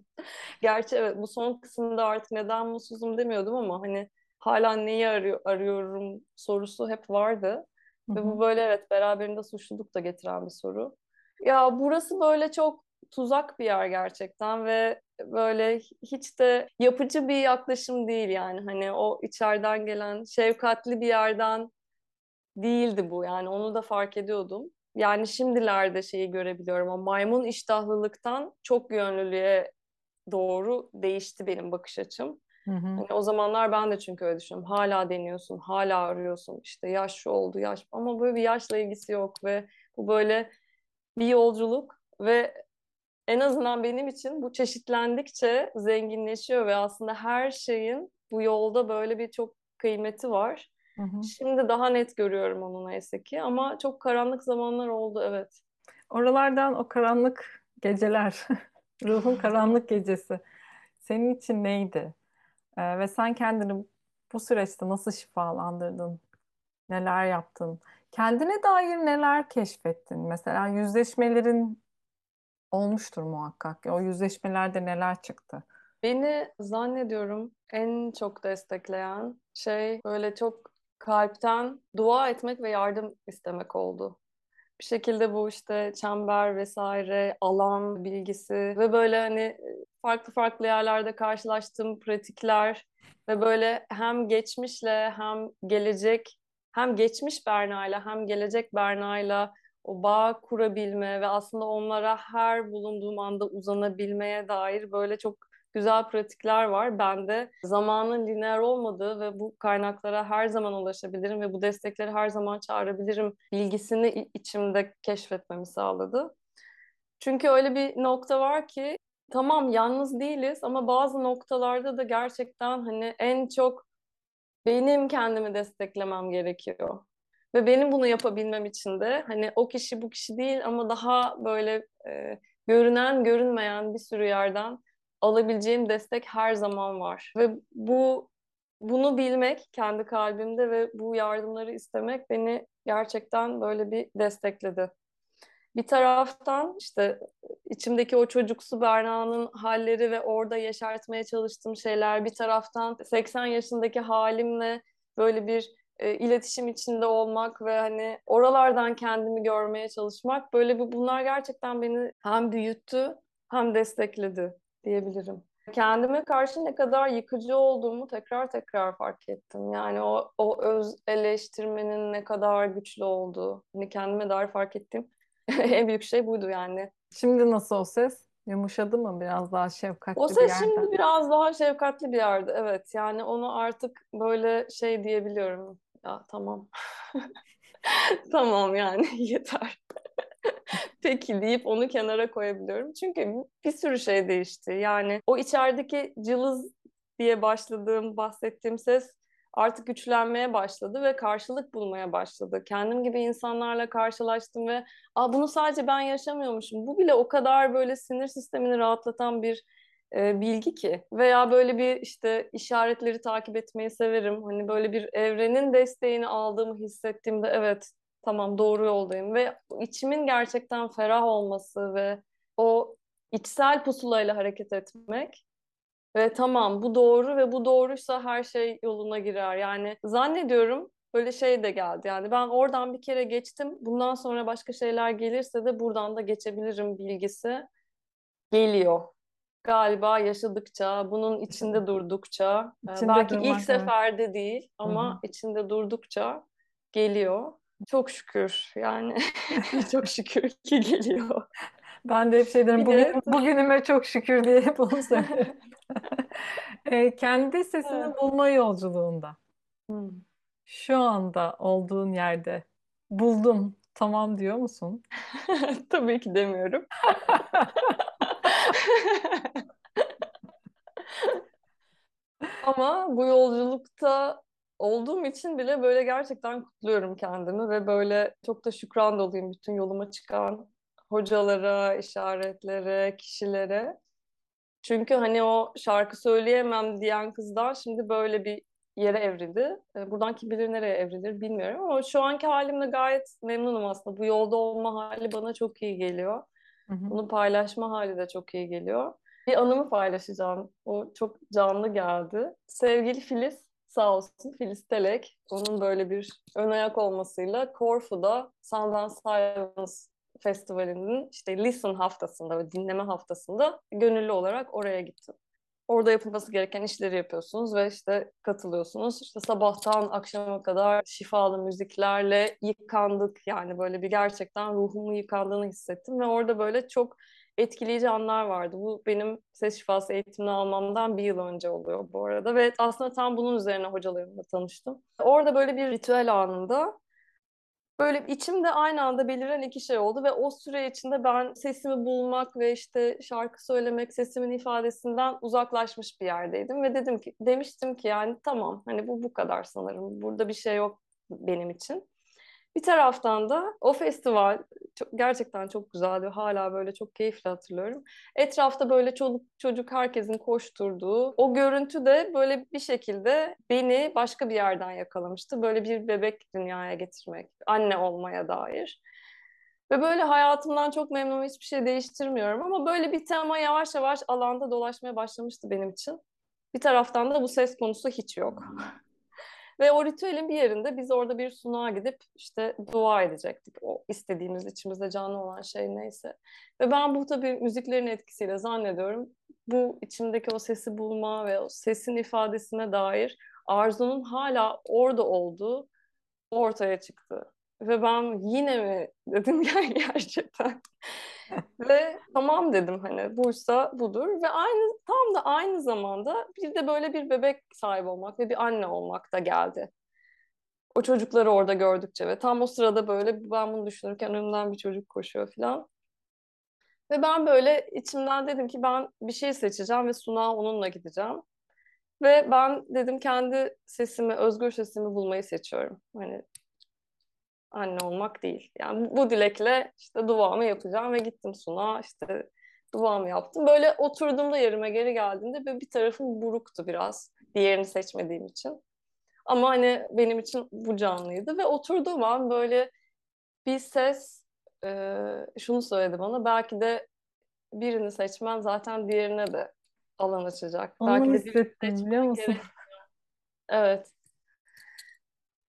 Gerçi evet bu son kısımda artık neden mutsuzum demiyordum ama hani hala neyi arıyor, arıyorum sorusu hep vardı. Hı-hı. Ve bu böyle evet beraberinde suçluluk da getiren bir soru. Ya burası böyle çok tuzak bir yer gerçekten ve böyle hiç de yapıcı bir yaklaşım değil yani hani o içeriden gelen şefkatli bir yerden değildi bu yani onu da fark ediyordum. Yani şimdilerde şeyi görebiliyorum ama maymun iştahlılıktan çok yönlülüğe doğru değişti benim bakış açım. Hı hı. Hani o zamanlar ben de çünkü öyle düşünüyorum. Hala deniyorsun, hala arıyorsun. İşte yaş şu oldu, yaş. Ama böyle bir yaşla ilgisi yok ve bu böyle bir yolculuk ve en azından benim için bu çeşitlendikçe zenginleşiyor ve aslında her şeyin bu yolda böyle bir çok kıymeti var. Hı hı. Şimdi daha net görüyorum onu neyse ki ama çok karanlık zamanlar oldu evet. Oralardan o karanlık geceler, *laughs* ruhun karanlık gecesi senin için neydi? Ee, ve sen kendini bu süreçte nasıl şifalandırdın? Neler yaptın? Kendine dair neler keşfettin? Mesela yüzleşmelerin olmuştur muhakkak. O yüzleşmelerde neler çıktı? Beni zannediyorum en çok destekleyen şey böyle çok kalpten dua etmek ve yardım istemek oldu. Bir şekilde bu işte çember vesaire, alan bilgisi ve böyle hani farklı farklı yerlerde karşılaştığım pratikler ve böyle hem geçmişle hem gelecek hem geçmiş Berna'yla hem gelecek Berna'yla o bağ kurabilme ve aslında onlara her bulunduğum anda uzanabilmeye dair böyle çok güzel pratikler var. Ben de zamanın lineer olmadığı ve bu kaynaklara her zaman ulaşabilirim ve bu destekleri her zaman çağırabilirim bilgisini içimde keşfetmemi sağladı. Çünkü öyle bir nokta var ki tamam yalnız değiliz ama bazı noktalarda da gerçekten hani en çok benim kendimi desteklemem gerekiyor. Ve benim bunu yapabilmem için de hani o kişi bu kişi değil ama daha böyle e, görünen görünmeyen bir sürü yerden alabileceğim destek her zaman var. Ve bu bunu bilmek kendi kalbimde ve bu yardımları istemek beni gerçekten böyle bir destekledi. Bir taraftan işte içimdeki o çocuksu Berna'nın halleri ve orada yaşartmaya çalıştığım şeyler, bir taraftan 80 yaşındaki halimle böyle bir e, iletişim içinde olmak ve hani oralardan kendimi görmeye çalışmak böyle bir bunlar gerçekten beni hem büyüttü hem destekledi diyebilirim. Kendime karşı ne kadar yıkıcı olduğumu tekrar tekrar fark ettim. Yani o, o öz eleştirmenin ne kadar güçlü olduğu, hani kendime dair fark ettiğim *laughs* en büyük şey buydu yani. Şimdi nasıl o ses? Yumuşadı mı biraz daha şefkatli o ses bir yerde? şimdi biraz daha şefkatli bir yerde evet. Yani onu artık böyle şey diyebiliyorum. Ya tamam. *laughs* tamam yani *laughs* yeter. Peki deyip onu kenara koyabiliyorum. Çünkü bir sürü şey değişti. Yani o içerideki cılız diye başladığım, bahsettiğim ses artık güçlenmeye başladı ve karşılık bulmaya başladı. Kendim gibi insanlarla karşılaştım ve Aa, bunu sadece ben yaşamıyormuşum. Bu bile o kadar böyle sinir sistemini rahatlatan bir e, bilgi ki. Veya böyle bir işte işaretleri takip etmeyi severim. Hani böyle bir evrenin desteğini aldığımı hissettiğimde evet tamam doğru yoldayım ve içimin gerçekten ferah olması ve o içsel pusulayla hareket etmek ve tamam bu doğru ve bu doğruysa her şey yoluna girer. Yani zannediyorum böyle şey de geldi. Yani ben oradan bir kere geçtim. Bundan sonra başka şeyler gelirse de buradan da geçebilirim bilgisi geliyor. Galiba yaşadıkça, bunun içinde durdukça, içinde belki durmak, ilk seferde evet. değil ama Hı-hı. içinde durdukça geliyor. Çok şükür yani *laughs* çok şükür ki geliyor. Ben de hep şey derim, bugün, bugünüme çok şükür diye hep onu *laughs* söylerim. *laughs* e, kendi sesini evet. bulma yolculuğunda. Hmm. Şu anda olduğun yerde buldum, tamam diyor musun? Tabii ki demiyorum. Ama bu yolculukta olduğum için bile böyle gerçekten kutluyorum kendimi ve böyle çok da şükran doluyum bütün yoluma çıkan hocalara, işaretlere, kişilere. Çünkü hani o şarkı söyleyemem diyen kızdan şimdi böyle bir yere evrildi. E, buradan kim bilir nereye evrilir bilmiyorum ama şu anki halimle gayet memnunum aslında. Bu yolda olma hali bana çok iyi geliyor. Hı hı. Bunu paylaşma hali de çok iyi geliyor. Bir anımı paylaşacağım. O çok canlı geldi. Sevgili Filiz sağ olsun Filiz Telek onun böyle bir ön ayak olmasıyla Korfu'da Sundance Silence Festivali'nin işte Listen haftasında ve dinleme haftasında gönüllü olarak oraya gittim. Orada yapılması gereken işleri yapıyorsunuz ve işte katılıyorsunuz. İşte sabahtan akşama kadar şifalı müziklerle yıkandık. Yani böyle bir gerçekten ruhumu yıkandığını hissettim ve orada böyle çok etkileyici anlar vardı. Bu benim ses şifası eğitimini almamdan bir yıl önce oluyor bu arada. Ve aslında tam bunun üzerine hocalarımla tanıştım. Orada böyle bir ritüel anında böyle içimde aynı anda beliren iki şey oldu ve o süre içinde ben sesimi bulmak ve işte şarkı söylemek, sesimin ifadesinden uzaklaşmış bir yerdeydim ve dedim ki demiştim ki yani tamam hani bu bu kadar sanırım. Burada bir şey yok benim için. Bir taraftan da o festival çok, gerçekten çok güzeldi. Hala böyle çok keyifli hatırlıyorum. Etrafta böyle çoluk çocuk herkesin koşturduğu o görüntü de böyle bir şekilde beni başka bir yerden yakalamıştı. Böyle bir bebek dünyaya getirmek, anne olmaya dair. Ve böyle hayatımdan çok memnunum, hiçbir şey değiştirmiyorum. Ama böyle bir tema yavaş yavaş alanda dolaşmaya başlamıştı benim için. Bir taraftan da bu ses konusu hiç yok. Ve o ritüelin bir yerinde biz orada bir sunağa gidip işte dua edecektik. O istediğimiz içimizde canlı olan şey neyse. Ve ben bu tabii müziklerin etkisiyle zannediyorum bu içimdeki o sesi bulma ve o sesin ifadesine dair arzunun hala orada olduğu ortaya çıktı. Ve ben yine mi dedim *laughs* yani gerçekten. ve tamam dedim hani buysa budur ve aynı tam da aynı zamanda bir de böyle bir bebek sahibi olmak ve bir anne olmak da geldi. O çocukları orada gördükçe ve tam o sırada böyle ben bunu düşünürken önümden bir çocuk koşuyor falan. Ve ben böyle içimden dedim ki ben bir şey seçeceğim ve sunağa onunla gideceğim. Ve ben dedim kendi sesimi, özgür sesimi bulmayı seçiyorum. Hani anne olmak değil. Yani bu dilekle işte duamı yapacağım ve gittim sunağa işte duamı yaptım. Böyle oturduğumda yerime geri geldiğimde böyle bir tarafım buruktu biraz. Diğerini seçmediğim için. Ama hani benim için bu canlıydı ve oturduğum an böyle bir ses e, şunu söyledi bana. Belki de birini seçmen zaten diğerine de alan açacak. Onu belki de hissettim biliyor musun? Gerekiyor. Evet.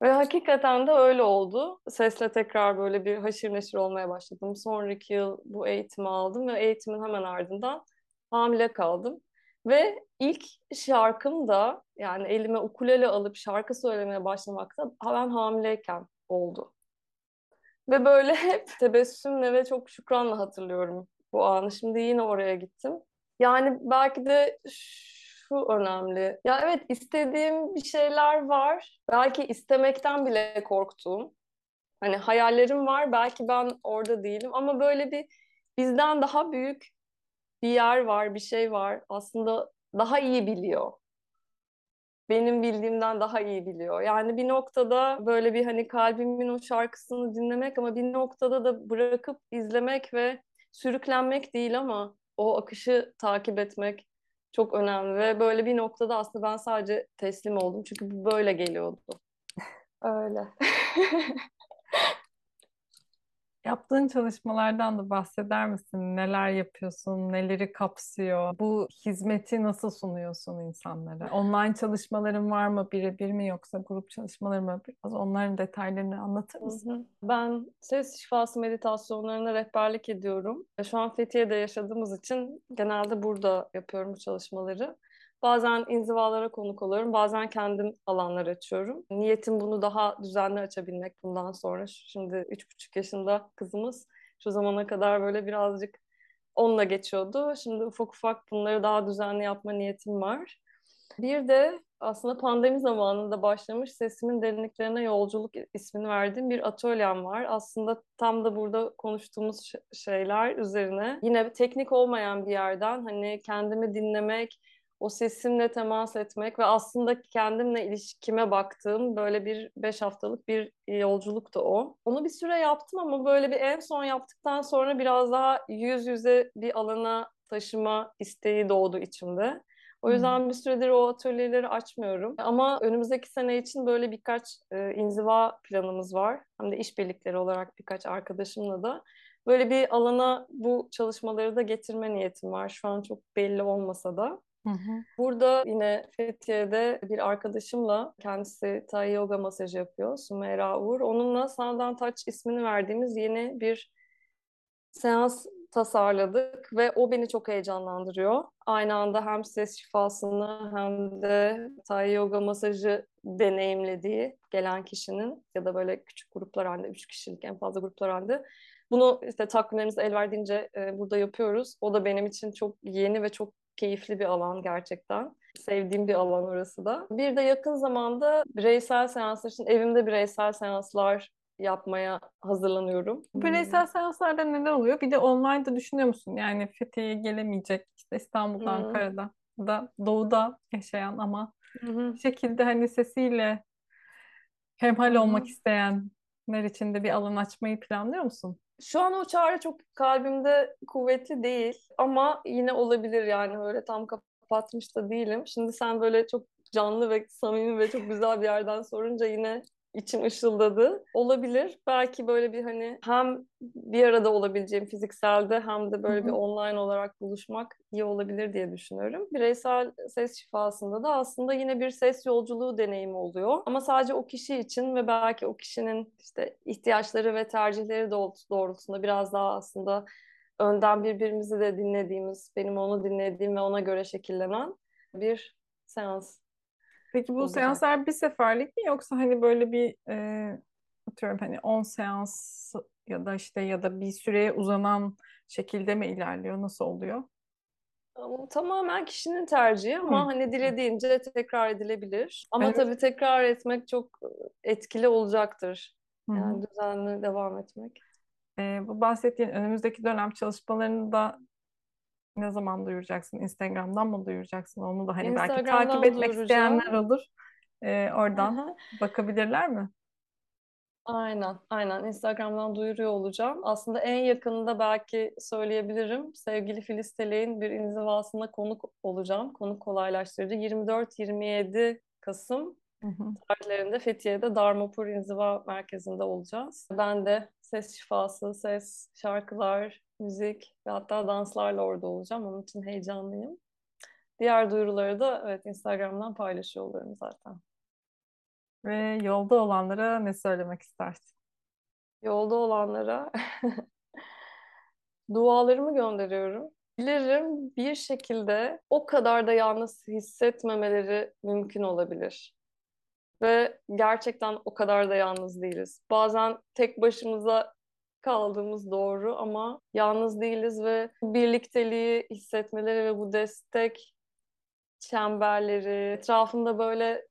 Ve hakikaten de öyle oldu. Sesle tekrar böyle bir haşir neşir olmaya başladım. Sonraki yıl bu eğitimi aldım ve eğitimin hemen ardından hamile kaldım. Ve ilk şarkım da yani elime ukulele alıp şarkı söylemeye başlamak da ben hamileyken oldu. Ve böyle *laughs* hep tebessümle ve çok şükranla hatırlıyorum bu anı. Şimdi yine oraya gittim. Yani belki de şu önemli. Ya evet istediğim bir şeyler var. Belki istemekten bile korktuğum. Hani hayallerim var. Belki ben orada değilim ama böyle bir bizden daha büyük bir yer var, bir şey var. Aslında daha iyi biliyor. Benim bildiğimden daha iyi biliyor. Yani bir noktada böyle bir hani kalbimin o şarkısını dinlemek ama bir noktada da bırakıp izlemek ve sürüklenmek değil ama o akışı takip etmek çok önemli ve böyle bir noktada aslında ben sadece teslim oldum çünkü bu böyle geliyordu. Öyle. *laughs* Yaptığın çalışmalardan da bahseder misin? Neler yapıyorsun? Neleri kapsıyor? Bu hizmeti nasıl sunuyorsun insanlara? Online çalışmaların var mı? Birebir mi yoksa grup çalışmaları mı? Biraz onların detaylarını anlatır mısın? Ben ses şifası meditasyonlarına rehberlik ediyorum. Şu an Fethiye'de yaşadığımız için genelde burada yapıyorum bu çalışmaları. Bazen inzivalara konuk oluyorum, bazen kendim alanlar açıyorum. Niyetim bunu daha düzenli açabilmek bundan sonra. Şimdi üç buçuk yaşında kızımız şu zamana kadar böyle birazcık onunla geçiyordu. Şimdi ufak ufak bunları daha düzenli yapma niyetim var. Bir de aslında pandemi zamanında başlamış Sesimin Derinliklerine Yolculuk ismini verdiğim bir atölyem var. Aslında tam da burada konuştuğumuz şeyler üzerine yine teknik olmayan bir yerden hani kendimi dinlemek, o sesimle temas etmek ve aslında kendimle ilişkime baktığım böyle bir beş haftalık bir yolculuktu o. Onu bir süre yaptım ama böyle bir en son yaptıktan sonra biraz daha yüz yüze bir alana taşıma isteği doğdu içimde. O yüzden bir süredir o atölyeleri açmıyorum. Ama önümüzdeki sene için böyle birkaç e, inziva planımız var. Hem de işbirlikleri olarak birkaç arkadaşımla da. Böyle bir alana bu çalışmaları da getirme niyetim var. Şu an çok belli olmasa da. Burada yine Fethiye'de bir arkadaşımla kendisi Thai yoga masajı yapıyor. Sümeyra Uğur. Onunla Sandan Touch ismini verdiğimiz yeni bir seans tasarladık ve o beni çok heyecanlandırıyor. Aynı anda hem ses şifasını hem de Thai yoga masajı deneyimlediği gelen kişinin ya da böyle küçük gruplar halinde, üç kişilik en fazla gruplar halinde bunu işte takvimlerimiz el verdiğince e, burada yapıyoruz. O da benim için çok yeni ve çok keyifli bir alan gerçekten. Sevdiğim bir alan orası da. Bir de yakın zamanda bireysel seanslar için evimde bireysel seanslar yapmaya hazırlanıyorum. Bireysel hmm. seanslarda neler oluyor? Bir de online'da düşünüyor musun? Yani Fethiye'ye gelemeyecek işte İstanbul'da, hmm. Ankara'da da doğuda yaşayan ama hmm. bir şekilde hani sesiyle hemhal olmak isteyenler için de bir alan açmayı planlıyor musun? Şu an o çağrı çok kalbimde kuvvetli değil ama yine olabilir yani öyle tam kapatmış da değilim. Şimdi sen böyle çok canlı ve samimi ve çok güzel bir yerden sorunca yine için ışıldadı. Olabilir. Belki böyle bir hani hem bir arada olabileceğim fizikselde hem de böyle Hı bir online olarak buluşmak iyi olabilir diye düşünüyorum. Bireysel ses şifasında da aslında yine bir ses yolculuğu deneyimi oluyor. Ama sadece o kişi için ve belki o kişinin işte ihtiyaçları ve tercihleri doğrultusunda biraz daha aslında önden birbirimizi de dinlediğimiz, benim onu dinlediğim ve ona göre şekillenen bir seans Peki bu olacak. seanslar bir seferlik mi yoksa hani böyle bir e, atıyorum hani 10 seans ya da işte ya da bir süreye uzanan şekilde mi ilerliyor? Nasıl oluyor? Ama Tamamen kişinin tercihi Hı. ama hani dilediğince tekrar edilebilir. Ama Evet. tabii tekrar etmek çok etkili olacaktır. Hı hı. Yani düzenli devam etmek. E, bu bahsettiğin önümüzdeki dönem çalışmalarını da ne zaman duyuracaksın? Instagram'dan mı duyuracaksın? Onu da hani belki takip etmek duyuracağım. isteyenler olur. E, oradan Aha. bakabilirler mi? Aynen, aynen. Instagram'dan duyuruyor olacağım. Aslında en yakınında belki söyleyebilirim. Sevgili Filiz Telek'in bir inzivasına konuk olacağım. Konuk kolaylaştırıcı. 24-27 Kasım Hı hı. tarihlerinde Fethiye'de Darmapur İnziva Merkezi'nde olacağız. Ben de ses şifası, ses, şarkılar, müzik ve hatta danslarla orada olacağım. Onun için heyecanlıyım. Diğer duyuruları da evet Instagram'dan paylaşıyor oluyorum zaten. Ve yolda olanlara ne söylemek istersin? Yolda olanlara *laughs* dualarımı gönderiyorum. Dilerim bir şekilde o kadar da yalnız hissetmemeleri mümkün olabilir. Ve gerçekten o kadar da yalnız değiliz. Bazen tek başımıza kaldığımız doğru ama yalnız değiliz ve birlikteliği hissetmeleri ve bu destek çemberleri, etrafında böyle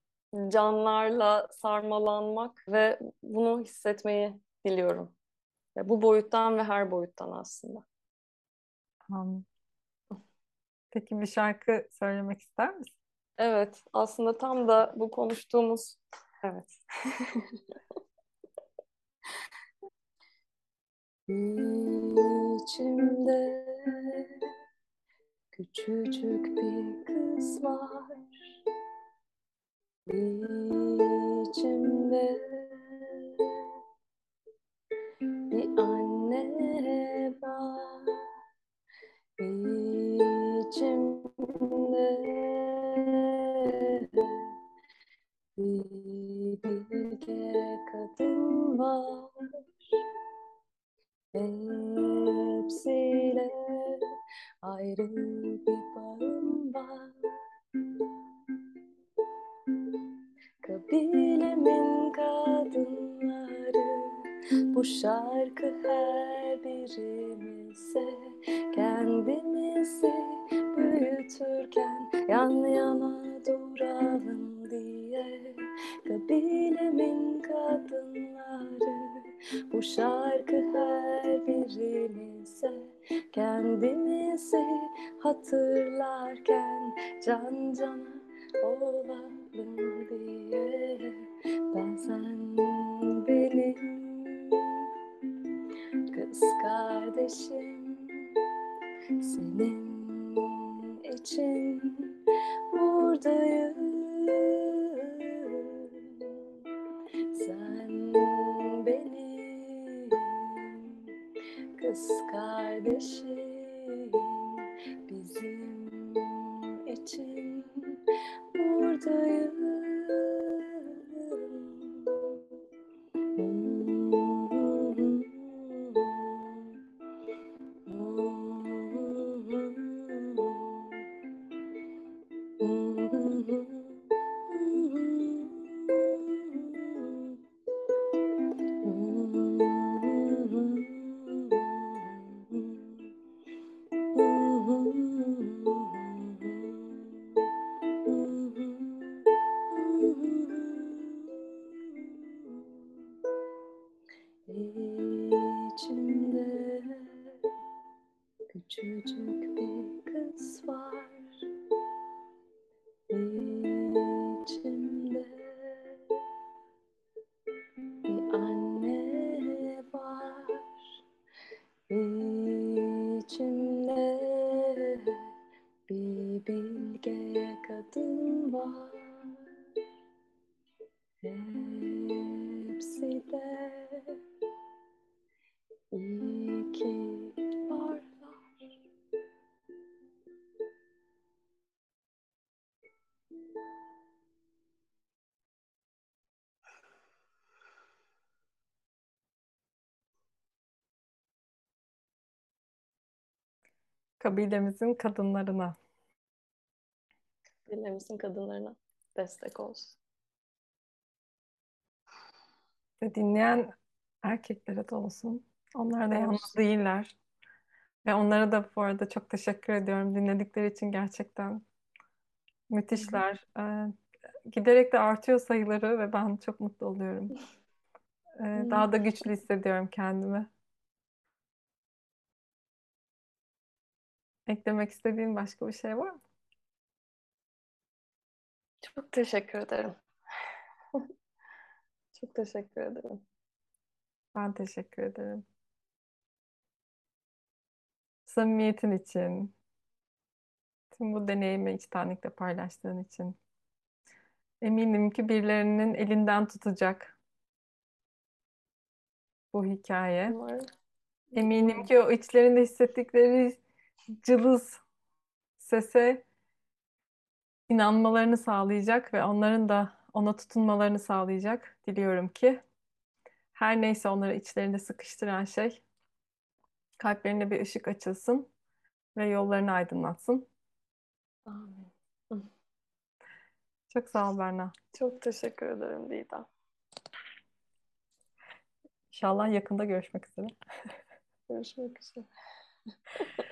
canlarla sarmalanmak ve bunu hissetmeyi diliyorum. Ya bu boyuttan ve her boyuttan aslında. Anladım. Peki bir şarkı söylemek ister misin? Evet, aslında tam da bu konuştuğumuz evet. *laughs* İçimde küçücük bir kız var. İçimde bir anne var. İçimde bir bilge kadın var. Hepsiyle ayrı bir bağım var. Kabilemin kadınları bu şarkı her birimize kendimizi büyütürken yan yana duralım bu şarkı her birimize kendimizi hatırlarken can cana olalım diye. Ben sen benim kız kardeşim senin için buradayım kız kardeşim bizim için buradayım Kabilemizin kadınlarına. Kabilemizin kadınlarına destek olsun. Ve dinleyen erkeklere de olsun. Onlar da yalnız değiller. Ve onlara da bu arada çok teşekkür ediyorum. Dinledikleri için gerçekten müthişler. Ee, giderek de artıyor sayıları ve ben çok mutlu oluyorum. *laughs* Ee, daha da güçlü hissediyorum kendimi. Eklemek istediğin başka bir şey var mı? Çok teşekkür ederim. *laughs* Çok teşekkür ederim. Ben teşekkür ederim. Samimiyetin için, tüm bu deneyimi içtenlikle paylaştığın için. Eminim ki birilerinin elinden tutacak bu hikaye. Umarım. Eminim ki o içlerinde hissettikleri cılız sese inanmalarını sağlayacak ve onların da ona tutunmalarını sağlayacak. Diliyorum ki her neyse onları içlerinde sıkıştıran şey kalplerine bir ışık açılsın ve yollarını aydınlatsın. Amin. Çok sağ ol Berna. Çok teşekkür ederim Didem. İnşallah yakında görüşmek üzere. Görüşmek üzere. *laughs*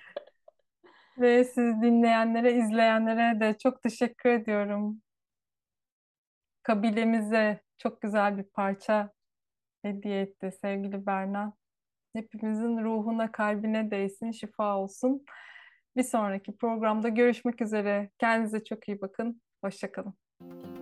Ve siz dinleyenlere, izleyenlere de çok teşekkür ediyorum. Kabilemize çok güzel bir parça hediye etti sevgili Berna. Hepimizin ruhuna, kalbine değsin, şifa olsun. Bir sonraki programda görüşmek üzere. Kendinize çok iyi bakın. Hoşça kalın.